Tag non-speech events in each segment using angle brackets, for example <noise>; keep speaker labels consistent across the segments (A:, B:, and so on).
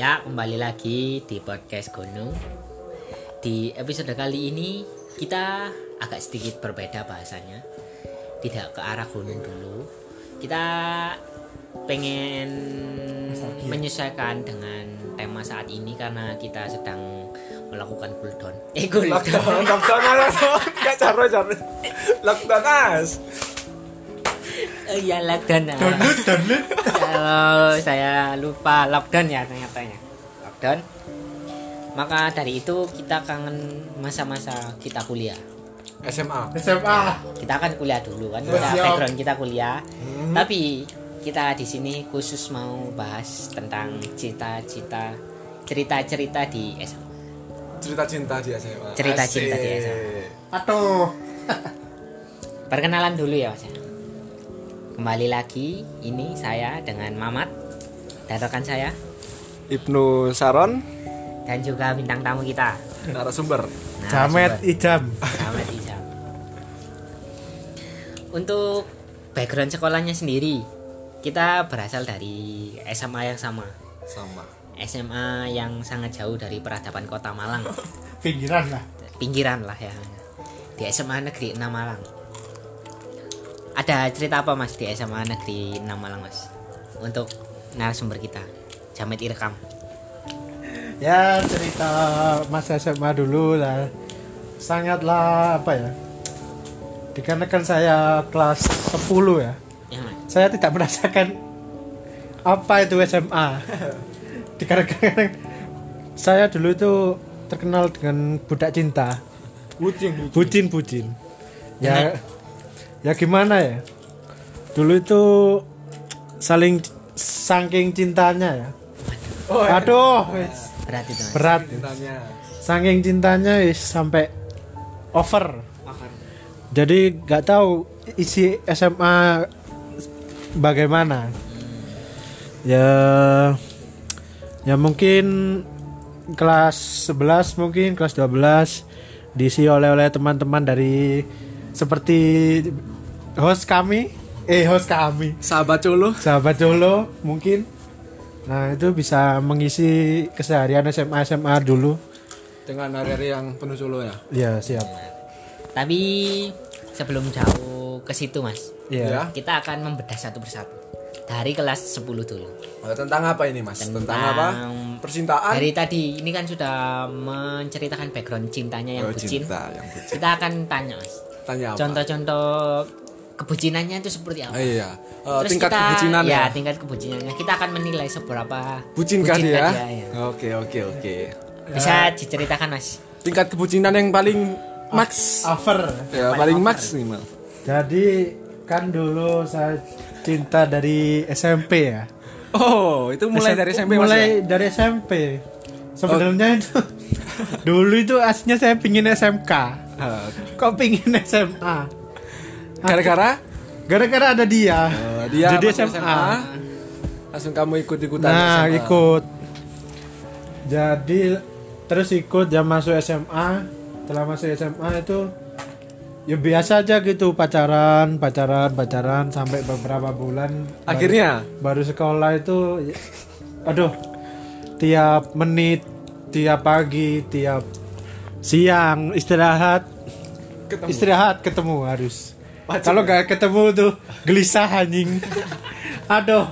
A: Ya, kembali lagi di podcast Gunung. Di episode kali ini kita agak sedikit berbeda bahasanya. Tidak ke arah gunung dulu. Kita pengen menyesuaikan dengan tema saat ini karena kita sedang melakukan cooldown. Eh, cooldown.
B: Lockdown, lockdown lockdown. Gak caro caro. <laughs> Lockdown as.
A: Oh iya, lockdown. Download, download. Kalau saya lupa lockdown ya ternyata ya. Lockdown. Maka dari itu kita kangen masa-masa kita kuliah.
B: SMA.
C: SMA.
A: kita kan kuliah dulu kan
C: Ya,
A: udah
C: siap.
A: background kita kuliah tapi kita di sini khusus mau bahas tentang cita-cita cerita-cerita di SMA
B: Cerita cinta di SMA.
A: Cerita
B: Asik.
A: cinta di SMA.
C: Aduh.
A: perkenalan dulu ya mas ya. Kembali lagi ini saya dengan Mamat dan rekan saya
B: Ibnu Saron,
A: dan juga bintang tamu kita
B: narasumber.
A: Nah,
C: Jamet
A: sumber.
C: Ijam.
A: Jamet Ijam. untuk background sekolahnya sendiri kita berasal dari SMA yang sama
B: Sama.
A: SMA yang sangat jauh dari peradaban kota Malang
C: Pinggiran lah.
A: pinggiran lah ya di SMA Negeri 6 Malang ada cerita apa mas di SMA Negeri 6 Malang mas untuk narasumber kita Jamet Irkam
C: Ya cerita masa SMA dulu lah. Sangatlah apa ya? Dikarenakan saya kelas 10 ya.
A: ya mas
C: Saya tidak merasakan apa itu SMA. <laughs> Dikarenakan saya dulu itu terkenal dengan budak cinta.
B: Bucin,
C: bucin bucin ya ya gimana ya? Dulu itu saling saking cintanya ya.
B: Oh,
C: aduh. Wis,
A: berat itu mas.
C: Berat.
B: Cintanya.
C: saking cintanya wis sampai over. Jadi nggak tahu isi SMA bagaimana. Ya ya mungkin kelas 11 mungkin kelas 12 diisi oleh oleh teman-teman dari seperti host kami eh host kami
B: Sahabat Colo.
C: sahabat Jolo mungkin nah itu bisa mengisi keseharian SMA SMA dulu
B: Dengan hari-hari yang penuh Colo ya.
C: ya siap
A: tapi sebelum jauh ke situ mas
C: ya
B: Ya.
A: kita akan membedah satu persatu dari kelas 10 dulu
B: Oh, tentang apa ini, Mas? Tentang, apa? Percintaan.
A: dari tadi ini kan sudah menceritakan background cintanya yang
B: Oh,
A: bucin
B: cinta yang bucin.
A: kita akan tanya mas
B: Tanya apa?
A: contoh-contoh kebucinannya itu seperti apa
B: iya. Eh,
A: Terus
B: tingkat
A: kita-
B: kebucinan
A: ya, tingkat kebucinannya kita akan menilai seberapa
B: Bucinkah
A: bucinkah
B: dia?
A: ya.
B: Oke, oke, oke.
A: bisa diceritakan mas
B: Tingkat kebucinan yang paling max.
C: over
B: Ya, paling maksimal.
C: jadi kan dulu saya cinta dari SMP ya
B: Oh, itu mulai dari SMP Mas.
C: mulai
B: ya?
C: dari SMP sebenarnya itu <laughs> dulu itu aslinya saya pingin SMK <laughs> kok pingin SMA
B: Gara-gara?
C: Gara-gara ada dia.
B: Eh, dia
C: jadi
B: masuk
C: SMA,
B: langsung kamu ikut-ikutan
C: nah
B: SMA.
C: ikut. Jadi terus ikut jam masuk SMA setelah masuk SMA itu ya biasa aja gitu pacaran pacaran pacaran sampai beberapa bulan. Baru-
B: Akhirnya
C: baru sekolah itu ya, aduh tiap menit tiap pagi tiap siang istirahat
B: ketemu.
C: istirahat ketemu harus kalau nggak ketemu tuh gelisah anjing aduh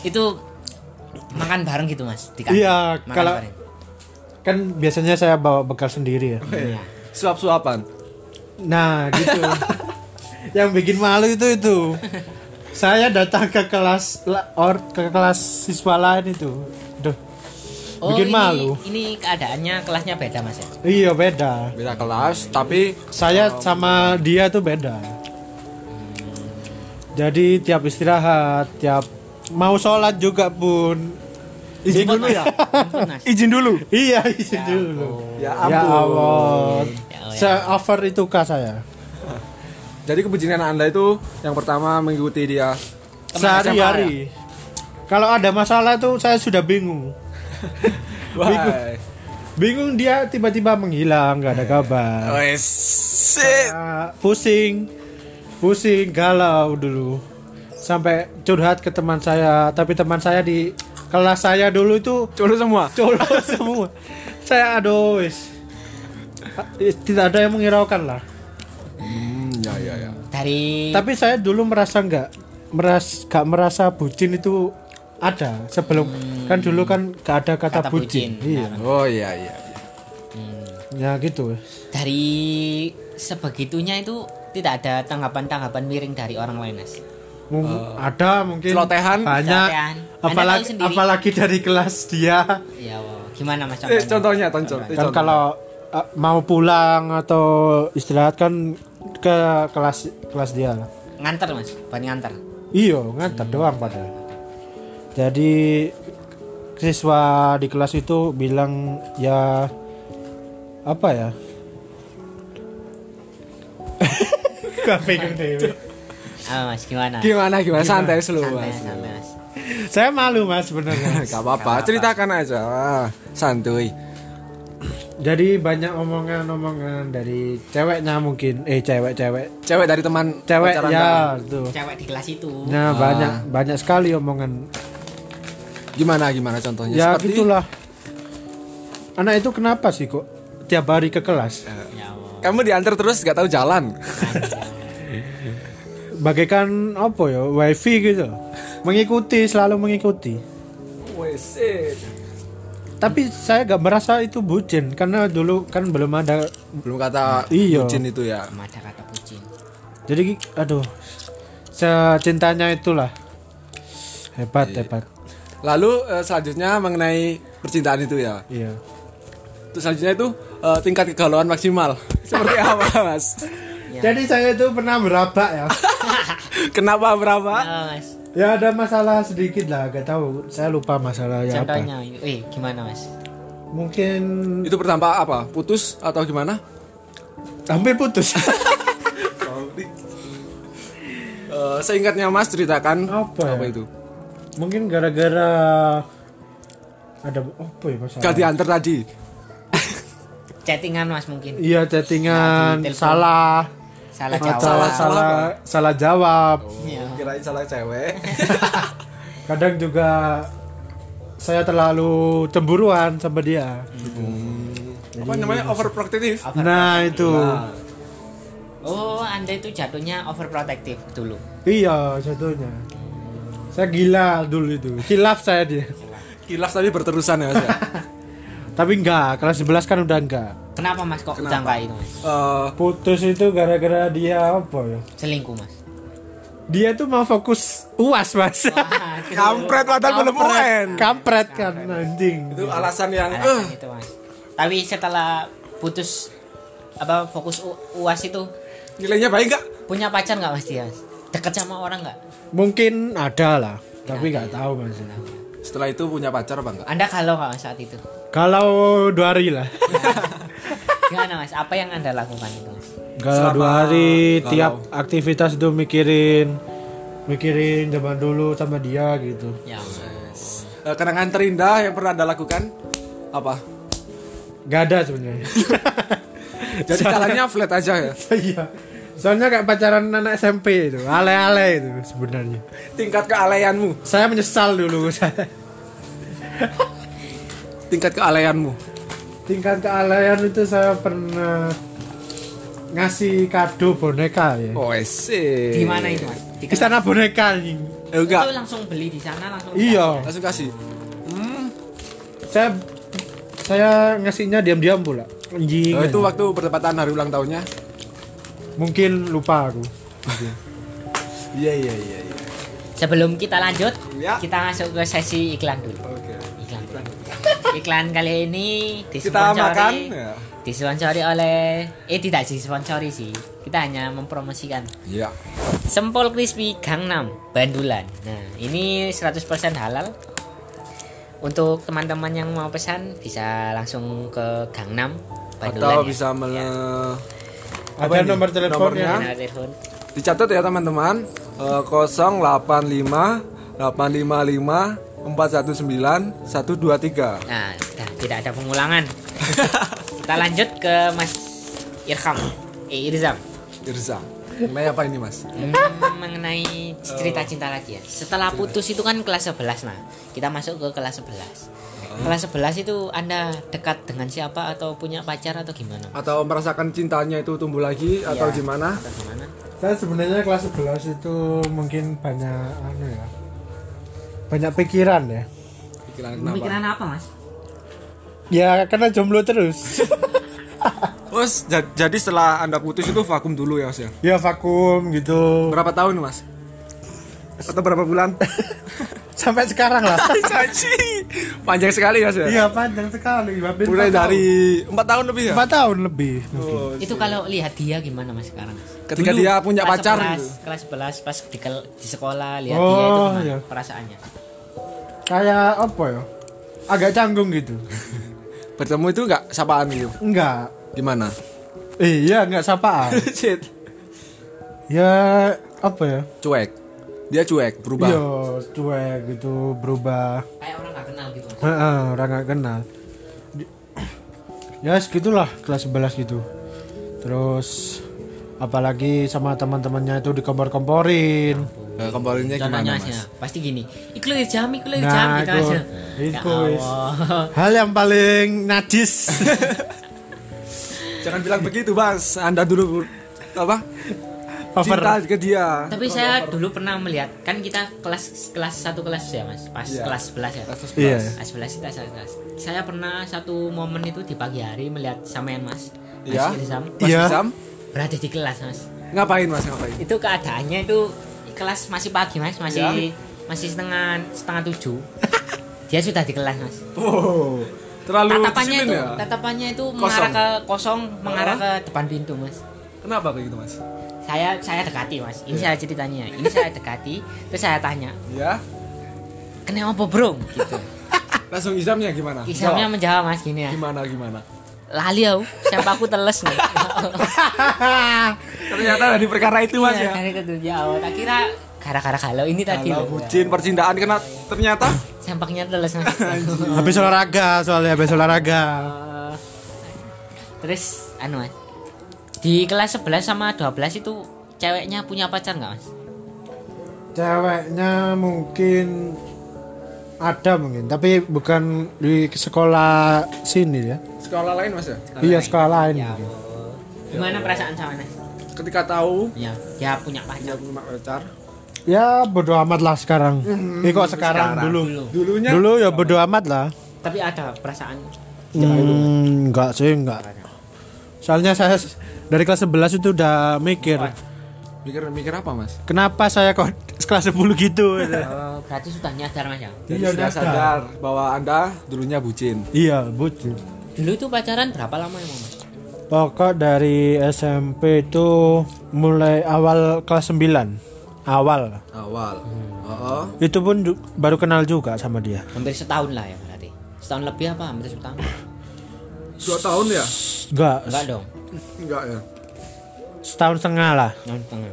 A: itu makan bareng gitu mas di?
C: Iya,
A: Makan
C: kalau-
A: bareng.
C: kan biasanya saya bawa bekal sendiri ya
A: Iya.
B: Suap-suapan.
C: nah gitu <laughs> yang bikin malu itu itu saya datang ke kelas la- or ke kelas siswa lain itu
A: Oh,
C: bikin
A: ini,
C: malu.
A: ini keadaannya kelasnya beda mas ya?
C: Iya beda.
B: Beda kelas, tapi
C: saya sama dia tuh beda. Jadi tiap istirahat tiap mau sholat juga pun
B: izin dulu ya. <laughs>
A: Ampun,
B: izin dulu.
C: iya izin dulu.
B: Ya
C: ya
B: ampun.
C: Allah
A: Ya Allah.
C: saya over itu kak saya?
B: Jadi kebucinan Anda itu yang pertama mengikuti dia
C: sehari-hari. Kalau ada masalah tuh saya sudah bingung
B: Wah.
C: bingung dia tiba-tiba menghilang nggak ada kabar
B: Wes. Sip.
C: Ah, pusing pusing galau dulu sampai curhat ke teman saya tapi teman saya di kelas saya dulu itu
B: Colo semua.
C: colo <laughs> semua. Saya aduh wis. Tidak ada yang menghiraukan lah.
B: Hmm, ya ya ya.
A: Dari
C: Tapi saya dulu merasa nggak meras gak merasa bucin itu ada sebelum kan dulu kan gak ada kata,
A: Kata
C: bucin.
A: bucin,
C: Iya.
B: Oh iya iya.
A: hmm,
C: Ya gitu.
A: dari sebegitunya itu tidak ada tanggapan-tanggapan miring dari orang lain mas
C: Mung- ada mungkin
B: celotehan.
C: banyak
A: Celotehan.
C: Apalagi apalagi dari kelas dia
A: ya wow. gimana mas
B: Eh,
A: contohnya
B: contohnya, contoh. eh,
C: kan
B: contoh.
C: kalau uh, mau pulang atau istirahat kan ke kelas kelas dia
A: nganter mas buat nganter
C: iyo ngantar doang padahal jadi siswa di kelas itu bilang ya apa ya? Pegang dewe.
A: ah mas. Gimana?
B: Gimana gimana? Santai slow
A: santai
B: mas.
A: santai mas.
C: Saya malu mas sebenarnya. <laughs>
B: Gak apa-apa, ceritakan aja. Ah, Santuy.
C: jadi banyak omongan-omongan dari ceweknya mungkin. Eh cewek-cewek.
B: Cewek dari teman
C: cewek ya tuh
A: cewek di kelas itu.
C: Nah banyak banyak sekali omongan
B: Gimana gimana contohnya?
C: ya
B: Seperti-
C: gitulah anak itu kenapa sih kok tiap hari ke kelas
A: ya.
B: Kamu diantar terus gak tahu jalan. <laughs>
C: bagaikan apa ya wifi gitu mengikuti selalu mengikuti
B: Wes.
C: tapi saya gak merasa itu bucin karena dulu kan belum ada
B: Belum kata
C: Iya.
B: bucin itu ya.
A: Belum ada kata bucin
C: jadi aduh secintanya itulah hebat hebat
B: Lalu eh, selanjutnya mengenai percintaan itu ya.
C: iya
B: Terus selanjutnya itu eh, tingkat kegalauan maksimal. <laughs> Seperti apa, Mas?
C: jadi saya itu pernah berabak ya <laughs>
B: Kenapa berapa?
A: Ah, mas
C: ya ada masalah sedikit lah gak tahu saya lupa masalahnya apa
A: contohnya eh gimana mas
C: mungkin
B: Itu pertama apa? Putus atau gimana?
C: hampir putus <laughs>
B: Eh, seingatnya Mas ceritakan
C: Apa ya?
B: itu?
C: Mungkin gara-gara ada apa ya masalah
B: Gak diantar tadi.
A: chattingan mas mungkin.
C: Iya chattingan.
A: Nah,
C: salah.
A: Salah jawab.
C: salah
B: Salah- salah
C: jawab.
A: Iya.
B: Kirain salah cewek. <laughs>
C: kadang juga saya terlalu cemburuan sama dia.
B: Apa namanya? Overprotective?
C: nah itu.
A: Oh anda itu jatuhnya overprotective dulu.
C: Iya jatuhnya saya gila dulu itu. Kilaf saya dia.
B: Kilaf tapi berterusan ya Mas. ya? <laughs>
C: tapi enggak kelas 11 kan udah enggak.
A: Kenapa mas kok udah enggak itu mas?
B: Eh,
C: putus itu gara-gara dia apa ya?
A: Selingkuh mas.
C: Dia tuh mau fokus uas mas. <laughs>
B: Kampret padahal belum UN.
C: kampret kan anjing.
B: Itu alasan yang eh.
A: Alasan itu mas. Tapi setelah putus apa fokus U- uas itu
B: nilainya baik nggak?
A: punya pacar nggak mas dia Mas? deket sama orang nggak
C: mungkin ada lah tapi nggak tahu mas.
B: Setelah itu punya pacar apa enggak?
A: anda kalau nggak mas saat itu?
C: Kalau dua hari lah. <laughs>
A: Gimana mas? Apa yang anda lakukan itu mas?
C: Kalau
B: Selama-
C: dua hari
B: kalau-
C: tiap aktivitas itu mikirin mikirin zaman dulu sama dia gitu.
A: Ya
B: Eh, kenangan terindah yang pernah Anda lakukan? Apa?
C: nggak ada sebenarnya. <laughs>
B: Jadi jalannya flat aja ya. <laughs>
C: iya soalnya kayak pacaran anak SMP itu ale-ale itu sebenarnya
B: Tingkat kealeanmu,
C: saya menyesal dulu <laughs> saya
B: tingkat kealeanmu.
C: tingkat kealean itu saya pernah ngasih kado boneka ya
B: Oh, ese.
A: di mana itu mas di
C: istana boneka anjing.
B: Eh, enggak.
A: itu langsung beli di sana langsung
C: iya
B: Langsung kasih. Hmm.
C: saya saya ngasihnya diam-diam pula anjing
B: Oh, itu waktu bertepatan hari ulang tahunnya.
C: Mungkin lupa aku
B: Iya, iya, iya, iya.
A: sebelum kita lanjut
B: Ya.
A: kita masuk ke sesi iklan dulu
B: Oke.
A: iklan iklan kali ini
B: Kita
A: disponsori
B: makan ya.
A: disponsori oleh eh tidak disponsori sih kita hanya mempromosikan
B: Iya.
A: Sempol crispy Gangnam Bandulan. Nah, ini 100% halal. Untuk teman-teman yang mau pesan bisa langsung ke Gangnam Bandulan.
B: Atau
A: ya.
B: bisa mele
C: ada
B: ini?
C: nomor teleponnya
B: Nomornya? Dicatat ya teman-teman. Eh, 085 855 419 123.
A: Nah, sudah tidak ada pengulangan. <laughs> Kita lanjut ke Mas Irham. Eh, Irzam.
B: Irza. Mengenai apa ini mas?
A: Hmm, mengenai cerita cinta lagi ya. Setelah putus itu kan kelas 11 nah. Kita masuk ke kelas 11. Kelas 11 itu Anda dekat dengan siapa atau punya pacar atau gimana?
B: Atau merasakan cintanya itu tumbuh lagi atau
A: Iya.
B: gimana?
A: Atau gimana?
C: Saya sebenarnya kelas 11 itu mungkin banyak anu ya. Banyak pikiran ya.
B: Pikiran kenapa?
A: Pemikiran apa, Mas?
C: Ya karena jomblo terus. <laughs>
B: Terus ja- jadi setelah anda putus itu vakum dulu ya mas ya?
C: ya vakum gitu.
B: Berapa tahun mas? Atau berapa bulan? <laughs>
C: Sampai sekarang lah. <laughs>
B: Panjang sekali mas ya?
C: Iya panjang sekali. Hampir
B: Mulai dari empat tahun lebih ya?
C: tahun. empat tahun lebih.
B: Oh,
A: Itu kalau lihat dia gimana Mas sekarang?
B: Ketika dia punya
A: kelas
B: pacar
A: 11,
B: gitu.
A: kelas 11 pas di, di sekolah lihat
C: Oh,
A: dia itu gimana
C: iya.
A: perasaannya?
C: Kayak apa ya? Agak canggung gitu. <laughs>
B: Bertemu itu nggak sapaan gitu?
C: Enggak.
B: Gimana?
C: Iya enggak sapaan.
B: Shit.
C: ya apa ya?
B: Cuek. Dia cuek, berubah.
C: Iya cuek gitu berubah.
A: Kayak orang nggak kenal gitu.
C: Orang nggak kenal. Ya segitulah kelas 11 gitu. Terus apalagi sama teman-temannya itu dikompor-komporin.
B: Nah,
A: Contohnya
B: gimana
A: Mas, pasti gini. Ikut jam, ikut
C: Nah,
A: jam gitu
C: itu-
A: aja.
C: itu,
A: Ya. Allah.
C: Hal yang paling najis. <laughs>
B: Jangan bilang begitu mas. Anda dulu apa?
C: Over.
B: Cinta ke dia.
A: Tapi saya dulu pernah melihat kan kita kelas kelas satu kelas ya mas, pas
B: Iya.
A: kelas 11 ya.
B: Kelas
C: Iya.
B: 11.
A: Kelas 11 kita saya kelas. Saya pernah satu momen itu di pagi hari melihat sampean mas. Mas
B: Iya.
A: Irzam,
B: Mas
C: Iya.
B: Izam,
A: berada di kelas mas.
B: ngapain mas ngapain?
A: Itu keadaannya itu kelas masih pagi mas, masih
B: Iya.
A: masih setengah setengah tujuh. Dia sudah di kelas mas.
B: Oh, terlalu
A: Tatapannya itu,
B: ya?
A: tatapannya itu
B: Kosong.
A: mengarah ke kosong, mengarah ke depan pintu mas.
B: Kenapa kayak gitu mas?
A: Saya saya dekati mas. Ini
B: Iya.
A: saya ceritanya. Ini saya dekati, terus saya tanya,
B: Ya,
A: kenapa bro? Gitu. <laughs>
B: langsung Izamnya gimana?
A: Isamnya
B: Jawab.
A: menjawab mas gini ya.
B: Gimana gimana?
A: Lali aku, siapa aku teles nih. <laughs>
B: Ternyata dari perkara itu mas
A: Iya,
B: ya.
A: dari itu ya. Allah. Tak kira gara-gara kalau ini tadi
B: Kalau
A: loh.
B: bucin percintaan kena ternyata
A: Sampaknya teles mas. <laughs>
C: habis olahraga soalnya habis olahraga.
A: Terus anu mas. Di kelas 11 sama 12 itu ceweknya punya pacar nggak mas?
C: Ceweknya mungkin ada mungkin, tapi bukan di sekolah sini ya.
B: sekolah lain mas ya.
C: Iya sekolah lain.
A: Ya
C: mungkin.
A: Gimana perasaan sama mas?
B: Ketika tahu
A: Ya, dia punya pacar.
B: punya pacar,
C: Ya bodo amat lah sekarang. Eh kok sekarang,
B: sekarang.
C: dulu.
A: Dulu.
B: dulunya
C: Dulu ya bodo amat lah.
A: Tapi ada perasaan
C: Hmm, enggak sih enggak. Soalnya saya dari kelas 11 itu udah mikir,
B: mikir mikir apa mas?
C: kenapa saya kok <laughs> kelas 10 gitu.
A: Oh, berarti sudah nyadar mas ya?
B: Jadi
C: Iya,
B: sudah
C: nyadar.
B: sadar bahwa anda dulunya bucin.
C: iya, bucin.
A: Dulu itu pacaran berapa lama emang mas?
C: Pokok dari SMP itu mulai awal kelas 9. Awal.
B: Awal. Oh,
C: Itu pun baru kenal juga sama dia.
A: Hampir setahun lah ya berarti. Setahun lebih apa? Hampir setahun?
B: dua tahun ya?
C: Enggak,
A: Enggak dong.
B: Enggak ya?
C: setahun setengah lah.
A: Tahun setengah.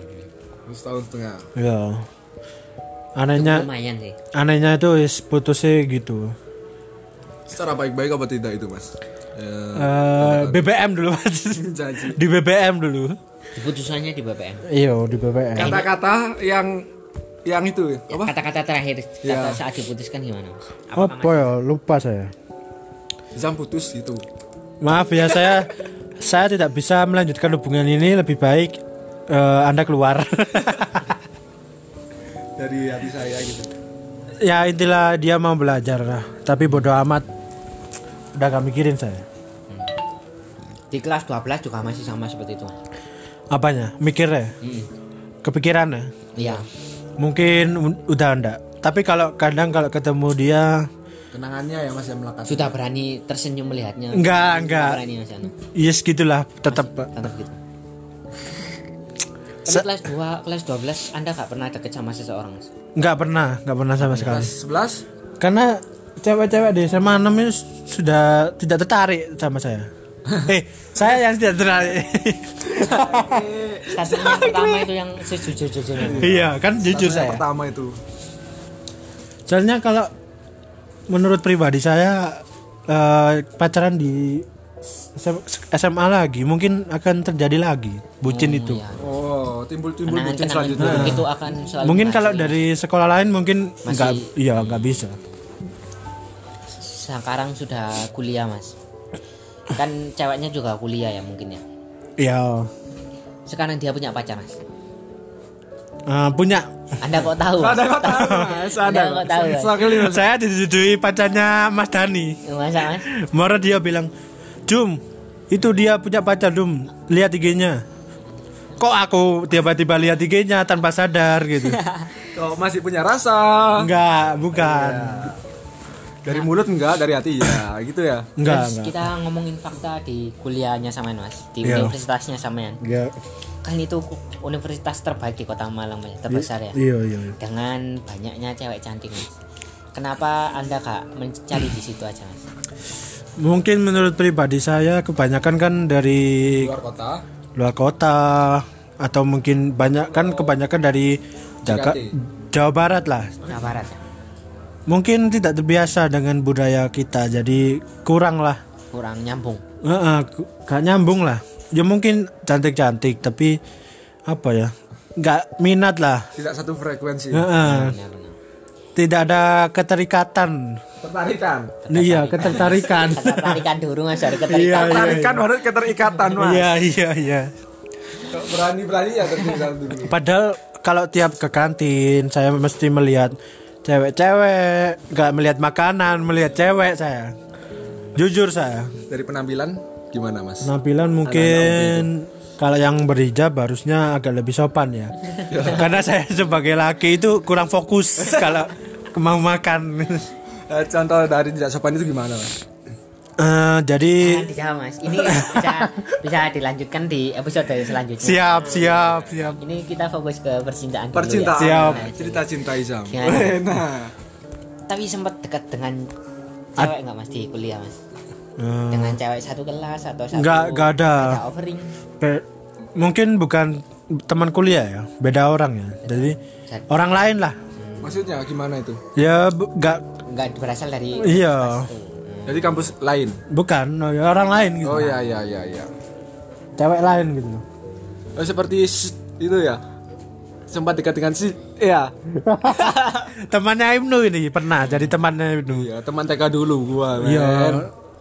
B: Setahun setengah.
C: Ya. Anehnya
A: Lumayan sih.
C: anehnya itu is putusnya gitu.
B: Secara baik-baik apa tidak itu mas? Ya,
C: Eh, BBM dulu Mas. <laughs>
B: janji.
C: di BBM dulu.
A: Keputusannya di BBM.
C: Iya, di BBM.
B: Kata-kata yang yang itu
A: Ya,
B: apa?
A: Kata-kata terakhir kata
B: Ya.
A: saat diputuskan gimana mas?
C: Apa ya? Lupa saya.
B: Jam putus itu.
C: Maaf ya saya saya tidak bisa melanjutkan hubungan ini lebih baik eh, Anda keluar. <laughs>
B: Dari hati saya gitu.
C: ya intilah dia mau belajar lah, tapi bodoh amat. Udah gak mikirin saya.
A: Di kelas 12 juga masih sama seperti itu.
C: Apanya? Mikirnya?
A: Hmm.
C: Kepikirannya?
A: Iya.
C: Mungkin udah enggak. Tapi kalau kadang kalau ketemu dia
B: Kenangannya ya mas yang melekat.
A: Sudah berani tersenyum melihatnya.
C: Enggak,
A: Sudah
C: enggak.
A: Berani mas Anu.
C: yes gitulah tetap
A: Tetap gitu. Tapi kelas 2, kelas 12 Anda gak pernah deket sama seseorang mas?
C: nggak pernah, nggak pernah sama sekali.
B: Kelas 11
C: Karena cewek-cewek di SMA 6 itu sudah tidak tertarik sama saya. <laughs> eh, saya yang tidak tertarik.
A: Statement yang pertama itu yang sejujur-jujurnya
C: iya, kan jujur saya.
B: pertama itu.
C: Soalnya kalau menurut pribadi saya eh, pacaran di SMA lagi mungkin akan terjadi lagi bucin
A: Oh,
C: itu.
A: iya.
B: Oh, timbul-timbul bucin selanjutnya.
A: buruk itu akan selalu
C: mungkin
A: masih-
C: kalau dari sekolah lain mungkin
A: Masih-
C: nggak iya nggak bisa.
A: Sekarang sudah kuliah mas. Kan ceweknya juga kuliah ya mungkin ya?
C: Iya.
A: Sekarang dia punya pacar mas
C: Eh, punya
A: anda kok tahu
B: Ada
A: mas?
B: kok tahu, Mas. Ada.
A: Anda kok tahu mas
C: saya disetujui pacarnya Mas Dani
A: masa mas
C: Mora dia bilang Jum itu dia punya pacar Dum lihat IG-nya kok aku tiba-tiba lihat IG-nya tanpa sadar gitu <laughs>
B: Kok masih punya rasa?
C: enggak bukan
B: Dari mulut enggak, dari hati ya, gitu ya.
C: enggak
A: Terus
C: enggak
A: kita ngomongin fakta di kuliahnya samain mas di
C: Iya.
A: universitasnya samain
C: enggak
A: kan itu universitas terbaik di kota Malang mas terbesar ya?
C: Iya iya iya.
A: dengan banyaknya cewek cantik mas. Kenapa anda kak mencari di situ aja mas?
C: Mungkin menurut pribadi saya kebanyakan kan dari
B: Luar kota.
C: luar kota atau mungkin banyak kan kebanyakan dari Jaka-
B: Jakarta.
C: Jawa Barat lah.
A: Jawa Barat ya?
C: Mungkin tidak terbiasa dengan budaya kita jadi kurang lah.
A: Kurang nyambung.
C: Heeh, ku- gak nyambung lah ya mungkin cantik cantik tapi apa ya? Nggak minat lah.
B: Tidak satu frekuensi.
C: Heeh,
A: Benar-benar.
C: tidak ada keterikatan.
B: Tertarikan.
C: iya ketertarikan. <laughs>
A: Ketertarikan dulu mas dari
C: Iya,
A: keterikatan
B: Tertarikan baru keterikatan, Mas.
C: iya iya iya.
B: Kok Berani-berani ya dulu.
C: padahal kalau tiap ke kantin saya mesti melihat cewek-cewek. Nggak melihat makanan melihat cewek saya. Jujur saya.
B: Dari penampilan gimana, Mas?
C: Penampilan mungkin kalau yang berhijab harusnya agak lebih sopan ya. <laughs> Karena saya sebagai laki itu kurang fokus kalau mau makan.
B: Eh, contoh dari tidak sopan itu gimana, Mas?
C: Eh, jadi
A: dijawab mas ini bisa bisa dilanjutkan di episode selanjutnya
C: siap siap siap.
A: ini kita fokus ke percintaan dulu
B: Percintaan.
A: ya.
C: Siap.
A: Nah,
B: Cerita cinta Izam. Nah,
A: tapi sempat dekat dengan cewek nggak mas di kuliah mas
C: Eh,
A: dengan cewek satu kelas atau satu
C: Nggak- nggak ada.
A: beda offering
C: be- mungkin bukan teman kuliah ya, beda orang ya. Jadi orang lain lah.
B: maksudnya gimana itu?
C: Ya nggak
A: nggak berasal dari
C: iya,
B: Jadi kampus lain.
C: bukan ya, orang lain gitu.
B: Oh iya iya iya iya.
C: Cewek lain gitu.
B: Oh, seperti itu ya. Sempat dekat dengan si Iya. <laughs>
C: Temannya Ibnu ini pernah jadi temannya Ibnu.
B: Iya, teman TK dulu gua, men.
C: Iya.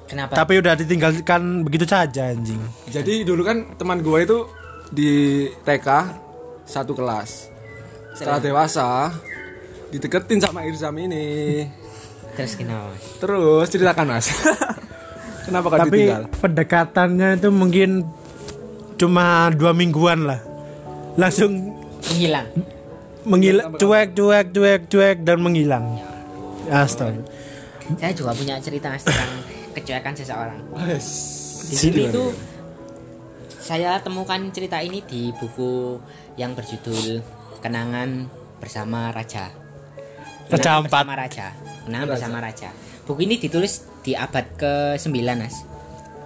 A: Kenapa
C: Tapi udah ditinggalkan begitu saja anjing.
B: Jadi dulu kan teman gua itu di TK satu kelas. Setelah dewasa dideketin sama Irzam ini.
A: terus kenapa
B: Terus ceritakan Mas. <laughs> Kenapa kau
C: Tapi
B: ditinggal?
C: pendekatannya itu mungkin cuma dua mingguan lah. Langsung
A: menghilang
C: menghilang cuek cuek cuek cuek dan menghilang. Astaga.
A: saya juga punya cerita tentang kecuekan seseorang di sini tuh saya temukan cerita ini di buku yang berjudul Kenangan Bersama Raja.
C: Raja
A: Kenangan
C: Empat.
A: Bersama Raja. Kenangan Bersama Raja. Buku ini ditulis di abad ke-9, Mas.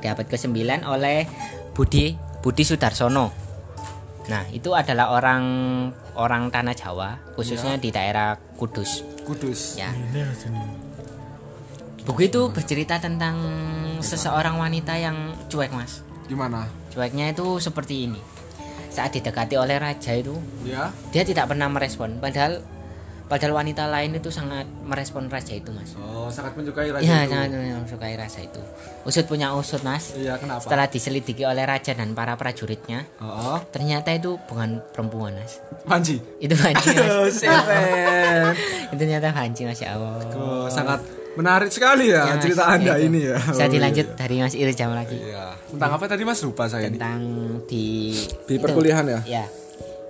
A: Di abad ke-9 oleh Budi Budi Sudarsono. Nah, itu adalah orang orang tanah Jawa, khususnya di daerah Kudus.
B: Kudus.
A: Ya. Buku itu bercerita tentang seseorang wanita yang cuek, Mas.
B: Gimana?
A: Cueknya itu seperti ini. Saat didekati oleh raja itu,
B: Ya.
A: dia tidak pernah merespon. Padahal padahal wanita lain itu sangat merespon raja itu, Mas.
B: Oh, sangat menyukai raja
A: Iya,
B: itu.
A: sangat menyukai raja itu. Usut punya usut, Mas.
B: Iya, kenapa?
A: Setelah diselidiki oleh raja dan para prajuritnya,
B: Oh,
A: ternyata itu bukan perempuan, Mas.
B: Panji.
A: Itu Panji, Mas. <laughs>
B: Oh, <laughs>
A: itu ternyata Panji, Mas ya Allah.
B: Oh, sangat menarik sekali ya,
A: Ya, Mas.
B: cerita Anda
A: itu.
B: ini ya.
A: Saya
B: Oh,
A: dilanjut dari Mas Irjam lagi.
B: Iya. Tentang apa tadi Mas? Lupa saya ini.
A: Tentang di
B: Di
A: itu.
B: perkuliahan ya?
A: Ya.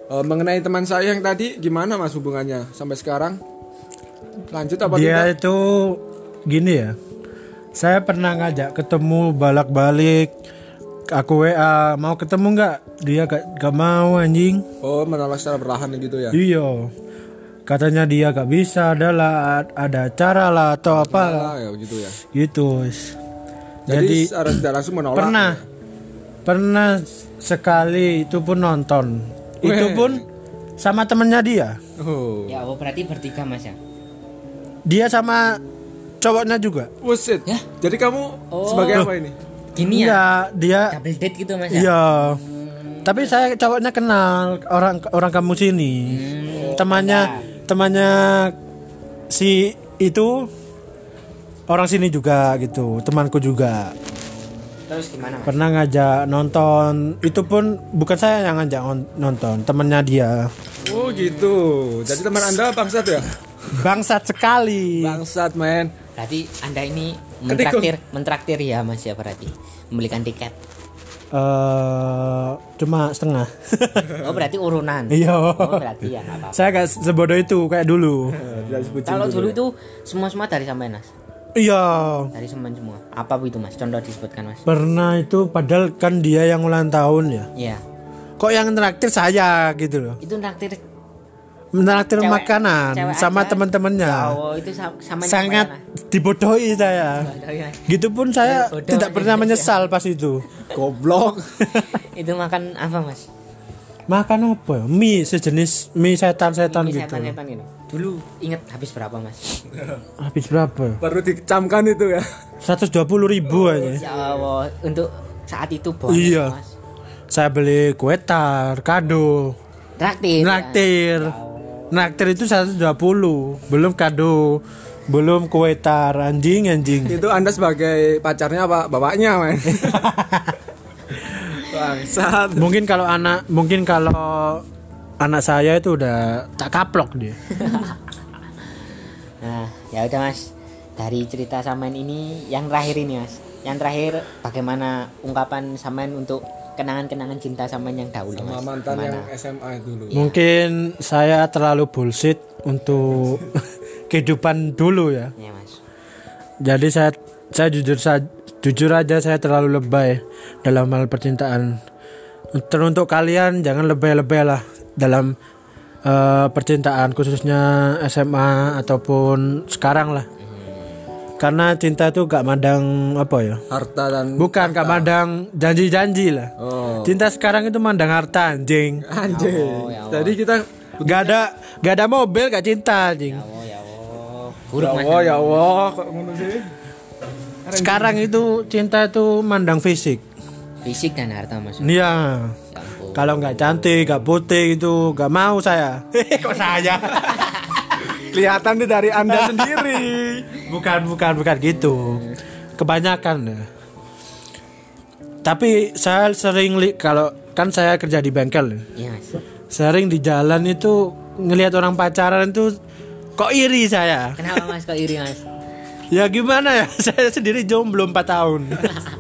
B: Oh, mengenai teman saya yang tadi gimana Mas hubungannya sampai sekarang? Lanjut apa
C: Dia
B: tidak?
C: itu gini ya. Saya pernah ngajak ketemu balak-balik aku WA mau ketemu nggak dia gak, gak mau anjing
B: Oh, menolak secara perlahan gitu ya.
C: iya katanya dia gak bisa adalah ada cara lah atau apa
B: ya gitu ya.
C: gitu.
B: Jadi,
C: jadi
B: secara tidak langsung menolak.
C: pernah pernah sekali itu pun nonton itu
B: Weh.
C: pun sama temennya dia
B: Oh.
A: Ya, oh berarti bertiga Mas ya.
C: dia sama cowoknya juga
B: Buset.
A: Ya?
B: Jadi kamu
A: Oh.
B: sebagai apa ini?
A: gini ya
C: Enggak, dia
A: double date gitu mas ya?
C: iya. Tapi saya cowoknya kenal orang orang kamu sini.
A: Hmm,
C: temannya temannya si itu orang sini juga gitu, temanku juga.
A: terus gimana mas
C: Pernah ngajak nonton, itu pun bukan saya yang ngajak on- nonton, temennya dia.
B: Oh gitu. Jadi teman anda bangsat ya?
C: Bangsat sekali.
B: Bangsat men.
A: berarti anda ini mentraktir mentraktir ya mas ya berarti membelikan tiket
C: eh cuma setengah. <laughs>
A: oh berarti urunan
C: Iya.
A: oh berarti ya apa-apa
C: saya gak sebodoh itu kayak dulu. <laughs>
A: Kalau dulu
B: ya.
A: itu semua semua dari sampai mas
C: Iya.
A: dari semen semua apa itu mas contoh disebutkan mas
C: Pernah itu padahal kan dia yang ulang tahun ya.
A: Iya
C: Kok yang traktir saya gitu loh.
A: itu traktir
C: Menraktir
A: Cewek-
C: makanan
A: cewek
C: sama teman-temannya.
A: oh itu sa- sama
C: Sangat dibodohi saya.
A: ya.
C: Gitu pun saya
A: Bodoh
C: tidak pernah
A: Mas,
C: menyesal pas itu.
B: Goblok. <laughs>
A: itu makan apa mas
C: Makan apa ya? Mie sejenis mie setan-setan gitu.
A: setan-setan gitu dulu inget habis berapa mas <laughs>
C: Habis berapa? ya?
B: Baru dicamkan itu ya.
C: 120 ribu aja.
A: ya Allah untuk saat itu bonus
C: Iya.
A: mas
C: Saya beli kue tar, kado,
A: traktir
C: naktir. Naktir itu 120, belum kado, belum kue tar, anjing anjing.
B: Itu anda sebagai pacarnya apa? Bapaknya men. <laughs> Bangsat.
C: Mungkin kalau anak, mungkin kalau anak saya itu udah tak kaplok dia. <laughs>
A: Nah, ya udah Mas. Dari cerita Samen ini yang terakhir ini Mas. Yang terakhir bagaimana ungkapan Samen untuk kenangan-kenangan cinta Samen yang dahulu
B: Sama
A: Mas?
B: mantan
A: Gimana?
B: yang SMA dulu.
C: Mungkin saya terlalu bullshit untuk <laughs> kehidupan dulu ya.
A: Ya Mas.
C: Jadi saya saya jujur saya jujur aja saya terlalu lebay dalam hal percintaan. Teruntuk kalian jangan lebay-lebay lah dalam eh, percintaan khususnya SMA ataupun sekarang lah. Karena cinta itu gak mandang apa ya?
B: Harta dan
C: Bukan gak mandang janji-janji lah.
B: Oh.
C: Cinta sekarang itu mandang harta anjing.
B: Anjing.
A: ya Allah.
B: Jadi kita
C: Gak ada gak ada mobil gak cinta anjing.
A: Ya Allah.
B: Ya. Allah, ya Allah, ngono sih?
C: Sekarang itu cinta itu mandang fisik.
A: Fisik dan harta Mas.
C: Iya.
A: Ya.
C: Kalau nggak cantik, nggak putih itu nggak mau saya. <laughs> Kok saya? <laughs>
B: Kelihatan nih dari Anda <laughs> sendiri.
C: bukan, bukan, bukan gitu. Kebanyakan ya. Tapi saya sering li kalau kan saya kerja di bengkel. ya.
A: Iya.
C: Sering di jalan itu ngelihat orang pacaran itu kok iri saya.
A: Kenapa Mas kok iri Mas?
C: Ya gimana ya? <laughs> Saya sendiri jomblo 4 tahun.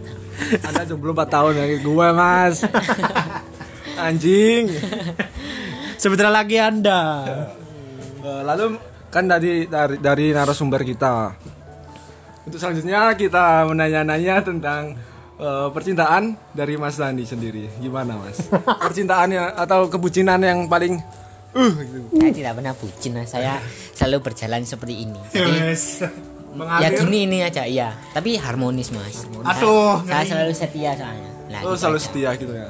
C: <laughs>
B: Anda jomblo 4 tahun ya gue, Mas. Anjing.
C: Sebentar lagi Anda.
B: Eh, lalu kan dari dari dari narasumber kita. Untuk selanjutnya kita menanya-nanya tentang eh, percintaan dari Mas Dani sendiri. Gimana, Mas? <laughs> Percintaannya atau kebucinan yang paling uh gitu.
A: Saya tidak pernah bucin. Saya selalu berjalan seperti ini. Jadi ya gini ini aja iya. Tapi harmonis Mas.
C: Aduh,
A: Saya selalu setia soalnya. Nah,
B: Oh,
A: gitu
B: selalu
A: aja.
B: setia gitu ya.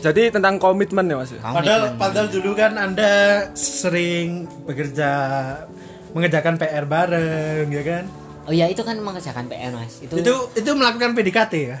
B: Jadi tentang komitmen ya, Mas. ya?
C: Padahal, padahal dulu kan Anda sering bekerja mengerjakan PR bareng, ya kan?
A: Oh ya itu kan mengerjakan PR Mas. Itu,
C: Itu itu melakukan PDKT ya?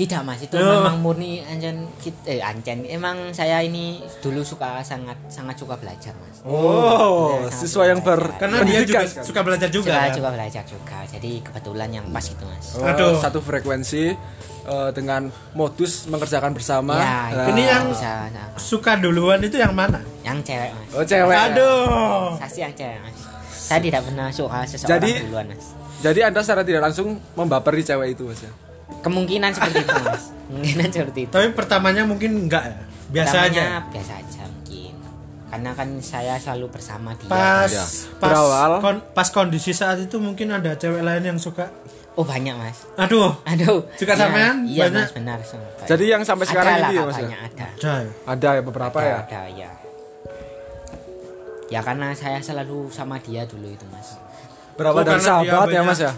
A: Tidak Mas. Itu
C: Oh.
A: memang murni ancan kit- eh ancan. Emang saya ini dulu suka sangat sangat suka belajar Mas.
B: Oh, siswa yang ber
C: Karena dia juga suka belajar juga.
A: Suka
C: kan?
A: juga belajar juga. Jadi kebetulan yang pas gitu Mas.
B: Oh,
C: Aduh.
B: satu frekuensi eh, dengan modus mengerjakan bersama.
A: Ya,
B: Nah,
C: Ini yang
A: bisa nah.
C: suka duluan itu yang mana?
A: yang cewek Mas.
B: Oh, cewek. ya?
C: Aduh.
A: Saya sih yang cewek Mas. Saya tidak pernah suka seseorang
B: Jadi-
A: duluan Mas.
B: Jadi Anda secara tidak langsung membaperi cewek itu, Mas ya.
A: Kemungkinan seperti itu Mas. <laughs> Kemungkinan seperti itu.
C: Tapi pertamanya mungkin enggak ya? Biasa
A: Pertamanya
C: aja.
A: biasa aja mungkin karena kan saya selalu bersama dia
C: Pas
B: Ya.
C: pas
B: Berawal.
C: kon- pas kondisi saat itu mungkin ada cewek lain yang suka.
A: oh banyak mas
C: Aduh.
A: aduh
C: Suka
A: Iya,
C: sampean?
A: iya
C: Banyak?
A: mas benar sumpah.
B: Jadi yang sampai
A: Ada
B: sekarang ini ya, Mas ya?
A: banyak ada
C: Jai.
B: Ada ya beberapa
A: ada,
B: ya.
A: ada ya ya karena saya selalu sama dia dulu itu mas
B: Berawal
C: Oh,
B: dari sahabat ya, Mas ya.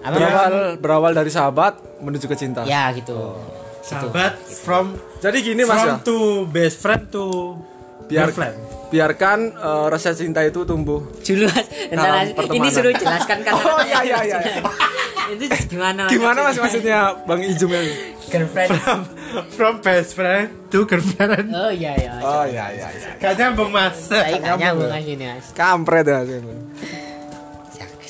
A: Apa?
B: Berawal berawal dari sahabat menuju ke cinta.
A: ya gitu
C: Sahabat from
B: Jadi gini, Mas ya.
C: from to best friend to
B: Biar
C: girlfriend.
B: biarkan eh, rasa cinta itu tumbuh.
A: mas Mas. ini suruh jelaskan <laughs> kan
B: Oh iya iya iya. <laughs>
A: itu gimana
B: Gimana mas maksudnya Bang Ijum ini?
A: girlfriend
C: from, from best friend to girlfriend
A: oh iya iya
B: Oh iya iya iya.
C: gak nyambung mas
A: gak nyambung aja nih mas
B: Kampret ya. Mas.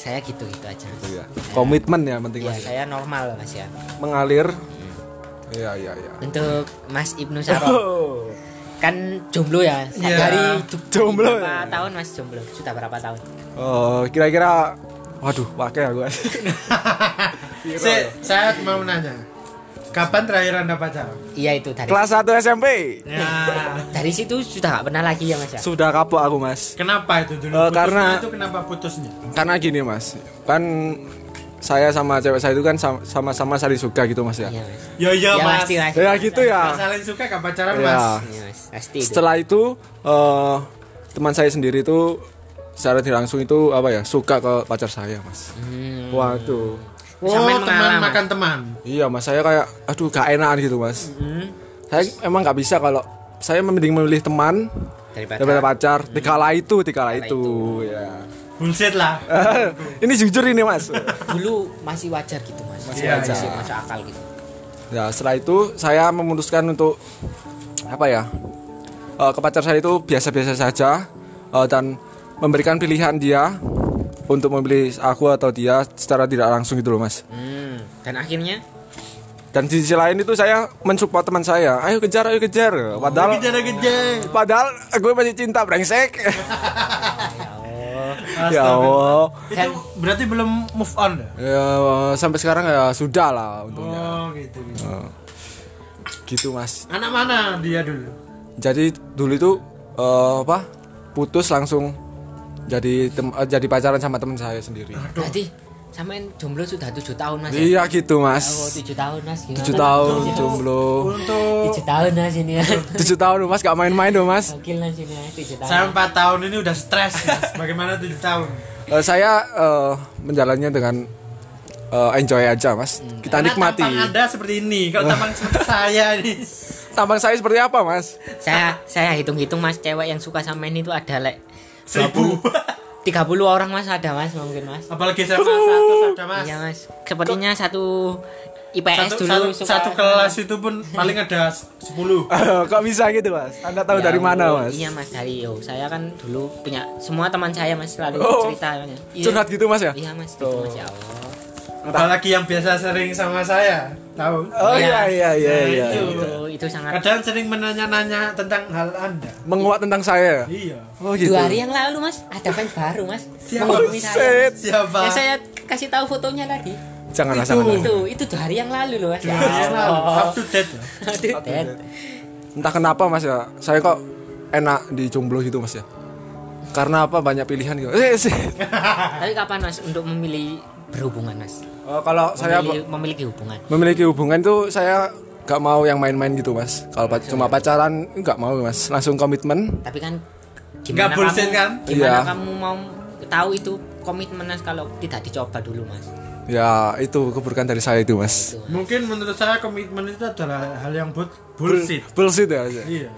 A: Ya, saya gitu gitu aja
B: Iya. Komitmen ya penting
A: ya
B: mas.
A: saya normal mas ya
B: Mengalir. Iya iya iya.
A: untuk Mas Ibnu Saro
B: Oh.
A: kan jomblo ya
C: Iya.
A: dari
B: Jomblo
A: berapa
B: ya?
A: tahun mas jomblo sudah berapa tahun
B: Oh, kira-kira waduh, pakai aku. <laughs>
C: Si- saya mau nanya kapan terakhir anda pacaran
A: iya itu dari
B: Kelas 1 SMP.
C: ya
A: dari situ sudah gak pernah lagi ya mas ya
B: Sudah kapok aku, Mas.
C: kenapa itu dulu Putusnya
B: karena-
C: itu kenapa putusnya
B: Karena gini, Mas. Kan saya sama cewek saya itu kan sam- sama-sama saling suka gitu, Mas ya.
A: iya mas
C: yo yo
A: ya
C: mas
A: pasti mas
B: Ya gitu ya.
C: Saling suka gak pacaran
B: Iya.
C: mas
A: Iya, mas pasti itu.
B: Setelah itu eh, teman saya sendiri itu secara langsung itu apa ya suka ke pacar saya, Mas.
A: Hmm.
B: Waduh.
C: Oh
A: Sampai
C: teman makan teman
B: Iya, Mas. Saya kayak aduh gak enakan gitu, Mas.
A: Hmm.
B: Saya emang nggak bisa kalau saya mending memilih teman
A: daripada
B: daripada pacar. Dikala itu, dikala
A: Dikala
B: itu, ya.
C: bullshit lah <laughs>
B: ini jujur ini, Mas.
A: dulu masih wajar gitu mas
B: Masih
C: Iya,
B: wajar.
A: masih masuk akal gitu
B: Ya, setelah itu saya memutuskan untuk apa ya? eh, ke pacar saya itu biasa-biasa saja eh, dan memberikan pilihan dia untuk memilih aku atau dia secara tidak langsung gitu loh, Mas.
A: hmm. dan akhirnya
B: Dan di sisi lain itu saya mensupport teman saya. Ayo kejar, ayo kejar. Padahal
C: kejar kejar
B: padahal gue masih cinta brengsek. <laughs>
A: ya Allah
B: ya Allah.
C: itu berarti belum move on dah
B: Ya sampai sekarang ya sudah lah untungnya.
C: oh gitu, gitu.
B: Eh, gitu, Mas.
C: anak mana dia dulu
B: jadi dulu itu eh, apa putus langsung jadi tem- eh, jadi pacaran sama teman saya sendiri.
A: Berarti samain jomblo sudah tujuh tahun mas ya?
B: iya gitu
A: oh
B: mas
A: tujuh tahun mas gimana?
B: Tujuh tahun jomblo.
C: Untuk
A: tujuh tahun mas ini ya. <laughs>
B: Tujuh tahun mas gak main-main dong mas.
A: Gokil mas ini ya tujuh tahun.
C: Saya empat tahun ini udah stres Mas. bagaimana tujuh tahun?
B: Eh, saya eh, menjalannya dengan eh, enjoy aja mas. Kita
C: Karena
B: nikmati.
C: tampang anda seperti ini. Kalau <laughs> tampang seperti saya ini.
B: Tampang saya seperti apa mas?
A: Saya saya hitung-hitung mas cewek yang suka sama ini tuh ada lek
C: seribu. <laughs>
A: 30 orang mas. Ada mas mungkin mas.
C: Apalagi saya mas satu ada mas.
A: Iya mas. Sepertinya satu IPS
C: satu,
A: dulu
C: satu,
A: suka
C: satu kelas itu pun paling ada sepuluh. <laughs>
B: Kok bisa gitu mas? Anda tahu
A: Ya
B: dari mana mas?
A: Iya mas dari yo. Saya kan dulu punya semua teman saya mas selalu
B: Oh,
A: cerita iya.
B: curhat gitu mas ya?
A: Iya mas gitu
B: Oh.
A: mas ya Allah
C: apalagi yang biasa sering sama saya tahu?
B: Oh iya iya iya
C: Nah,
B: iya
C: itu.
A: itu itu sangat
C: kadang sering menanya-nanya tentang hal anda.
B: Menguat tentang saya?
C: Iya.
B: Oh gitu.
A: Dua hari yang lalu mas. Ada fans baru mas.
C: Siapa?
A: menghubungi saya.
C: Siapa?
A: Yang saya kasih tahu fotonya tadi.
B: Janganlah
C: Itu.
B: jangan
A: itu. Itu dua hari yang lalu loh mas.
C: Dua hari yang lalu, up to date
A: Itu dead.
B: entah kenapa mas ya. Saya kok enak di jomblo gitu mas ya. Karena apa? Banyak pilihan gitu. Eh, <laughs> sih.
A: tapi kapan mas untuk memilih berhubungan mas.
B: Oh, kalau saya
A: memilih, memiliki hubungan.
B: Memiliki hubungan tuh saya gak mau yang main-main gitu mas. Kalau pa- cuma pacaran nggak mau mas. Langsung komitmen.
A: Tapi kan
C: Nggak bullshit,
A: kamu,
C: kan?
A: gimana
B: Iya.
A: kamu mau tahu itu komitmen mas kalau tidak dicoba dulu mas?
B: Ya itu keburukan dari saya itu mas.
A: Itu
C: mungkin menurut saya komitmen itu adalah hal yang bull- bullshit.
B: bullshit ya Mas.
C: iya.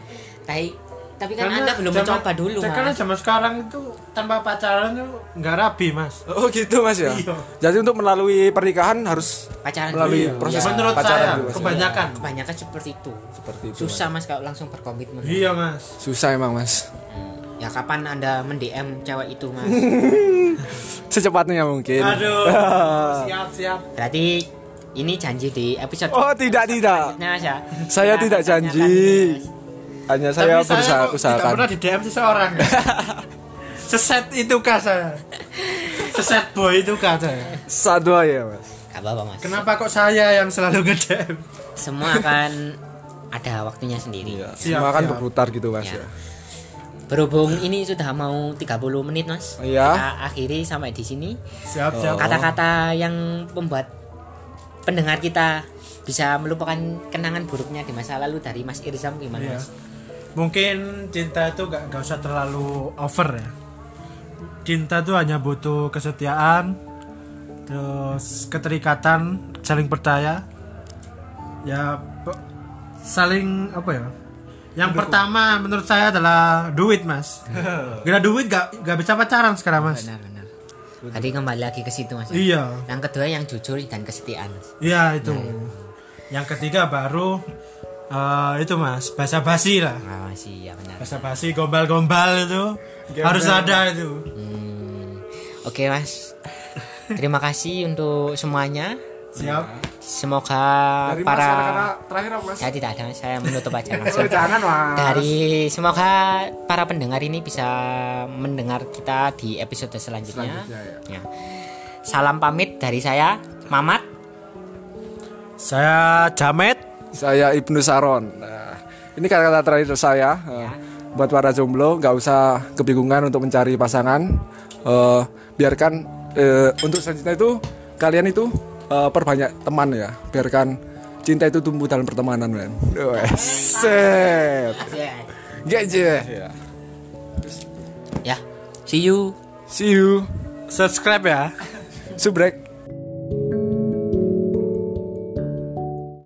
A: Tapi tapi kan anda belum mencoba dulu
C: karena
A: mas.
C: zaman sekarang itu tanpa pacaran itu nggak rapi mas.
B: Oh gitu mas ya?
C: Iya.
B: jadi untuk melalui pernikahan harus
A: pacaran
B: melalui
A: dulu.
B: proses
A: Ya,
C: menurut
B: pacaran
C: saya
B: dulu, Mas.
C: kebanyakan.
A: Kebanyakan seperti itu.
B: Seperti itu
A: susah mas. Kalau langsung berkomitmen.
C: Iya mas.
B: Susah emang mas.
A: Ya kapan anda mendm cewek itu mas? <laughs>
B: Secepatnya mungkin.
C: Aduh. <laughs> Siap siap.
A: Berarti ini janji di episode
B: oh tidak tidak.
A: mas ya.
B: Saya tidak janji. Hanya saya
C: tapi saya
B: berusaha
C: tidak
B: usahakan
C: pernah di DM seseorang <laughs> seset itu kah saya seset boy itu kah saya
B: satu ya mas
A: Gak apa-apa mas
C: kenapa kok saya yang selalu nge DM
A: semua akan ada waktunya sendiri
B: ya,
C: Siap,
B: semua kan
C: siap.
B: berputar gitu mas
A: Ya.
B: ya.
A: berhubung ini sudah mau 30 menit mas
B: Iya.
A: kita akhiri sampai di sini
C: siap siap
A: kata-kata yang membuat pendengar kita bisa melupakan kenangan buruknya di masa lalu dari Mas Irzam gimana
C: Iya.
A: mas?
C: Mungkin cinta itu gak, gak usah terlalu over ya cinta itu hanya butuh kesetiaan terus keterikatan saling percaya ya saling apa ya yang pertama menurut saya adalah duit mas <laughs> gak duit gak, gak bisa pacaran sekarang mas
A: Benar-benar. Tadi kembali lagi ke situ mas.
C: Iya.
A: Yang kedua yang jujur dan kesetiaan. Mas.
C: Iya itu. Yang ketiga baru eh, itu mas basa basi lah.
A: Ah masih ya benar.
C: Basa basi gombal-gombal itu harus ada itu.
A: Hmm, Oke mas. <laughs> Terima kasih untuk semuanya.
C: Siap.
A: Semoga
B: Dari Mas
A: para
B: ada kata terakhir apa Mas?
A: saya tidak ada saya menutup aja <laughs>
B: Oh,
A: langsung.
B: jangan Mas.
A: Dari semoga para pendengar ini bisa mendengar kita di episode selanjutnya.
B: Selanjutnya,
A: Ya. Salam pamit dari saya, Mamat.
C: Saya Jamet.
B: Saya Ibnu Saron. Nah, ini kata-kata terakhir saya. Eh, Buat para jomblo nggak usah kebingungan untuk mencari pasangan. Eh, biarkan eh, untuk selanjutnya itu kalian itu eh, perbanyak teman ya. Biarkan cinta itu tumbuh dalam pertemanan, men. Set. Gajah. Ya.
A: Ya, see you.
B: See you.
C: Subscribe ya.
B: Subrek.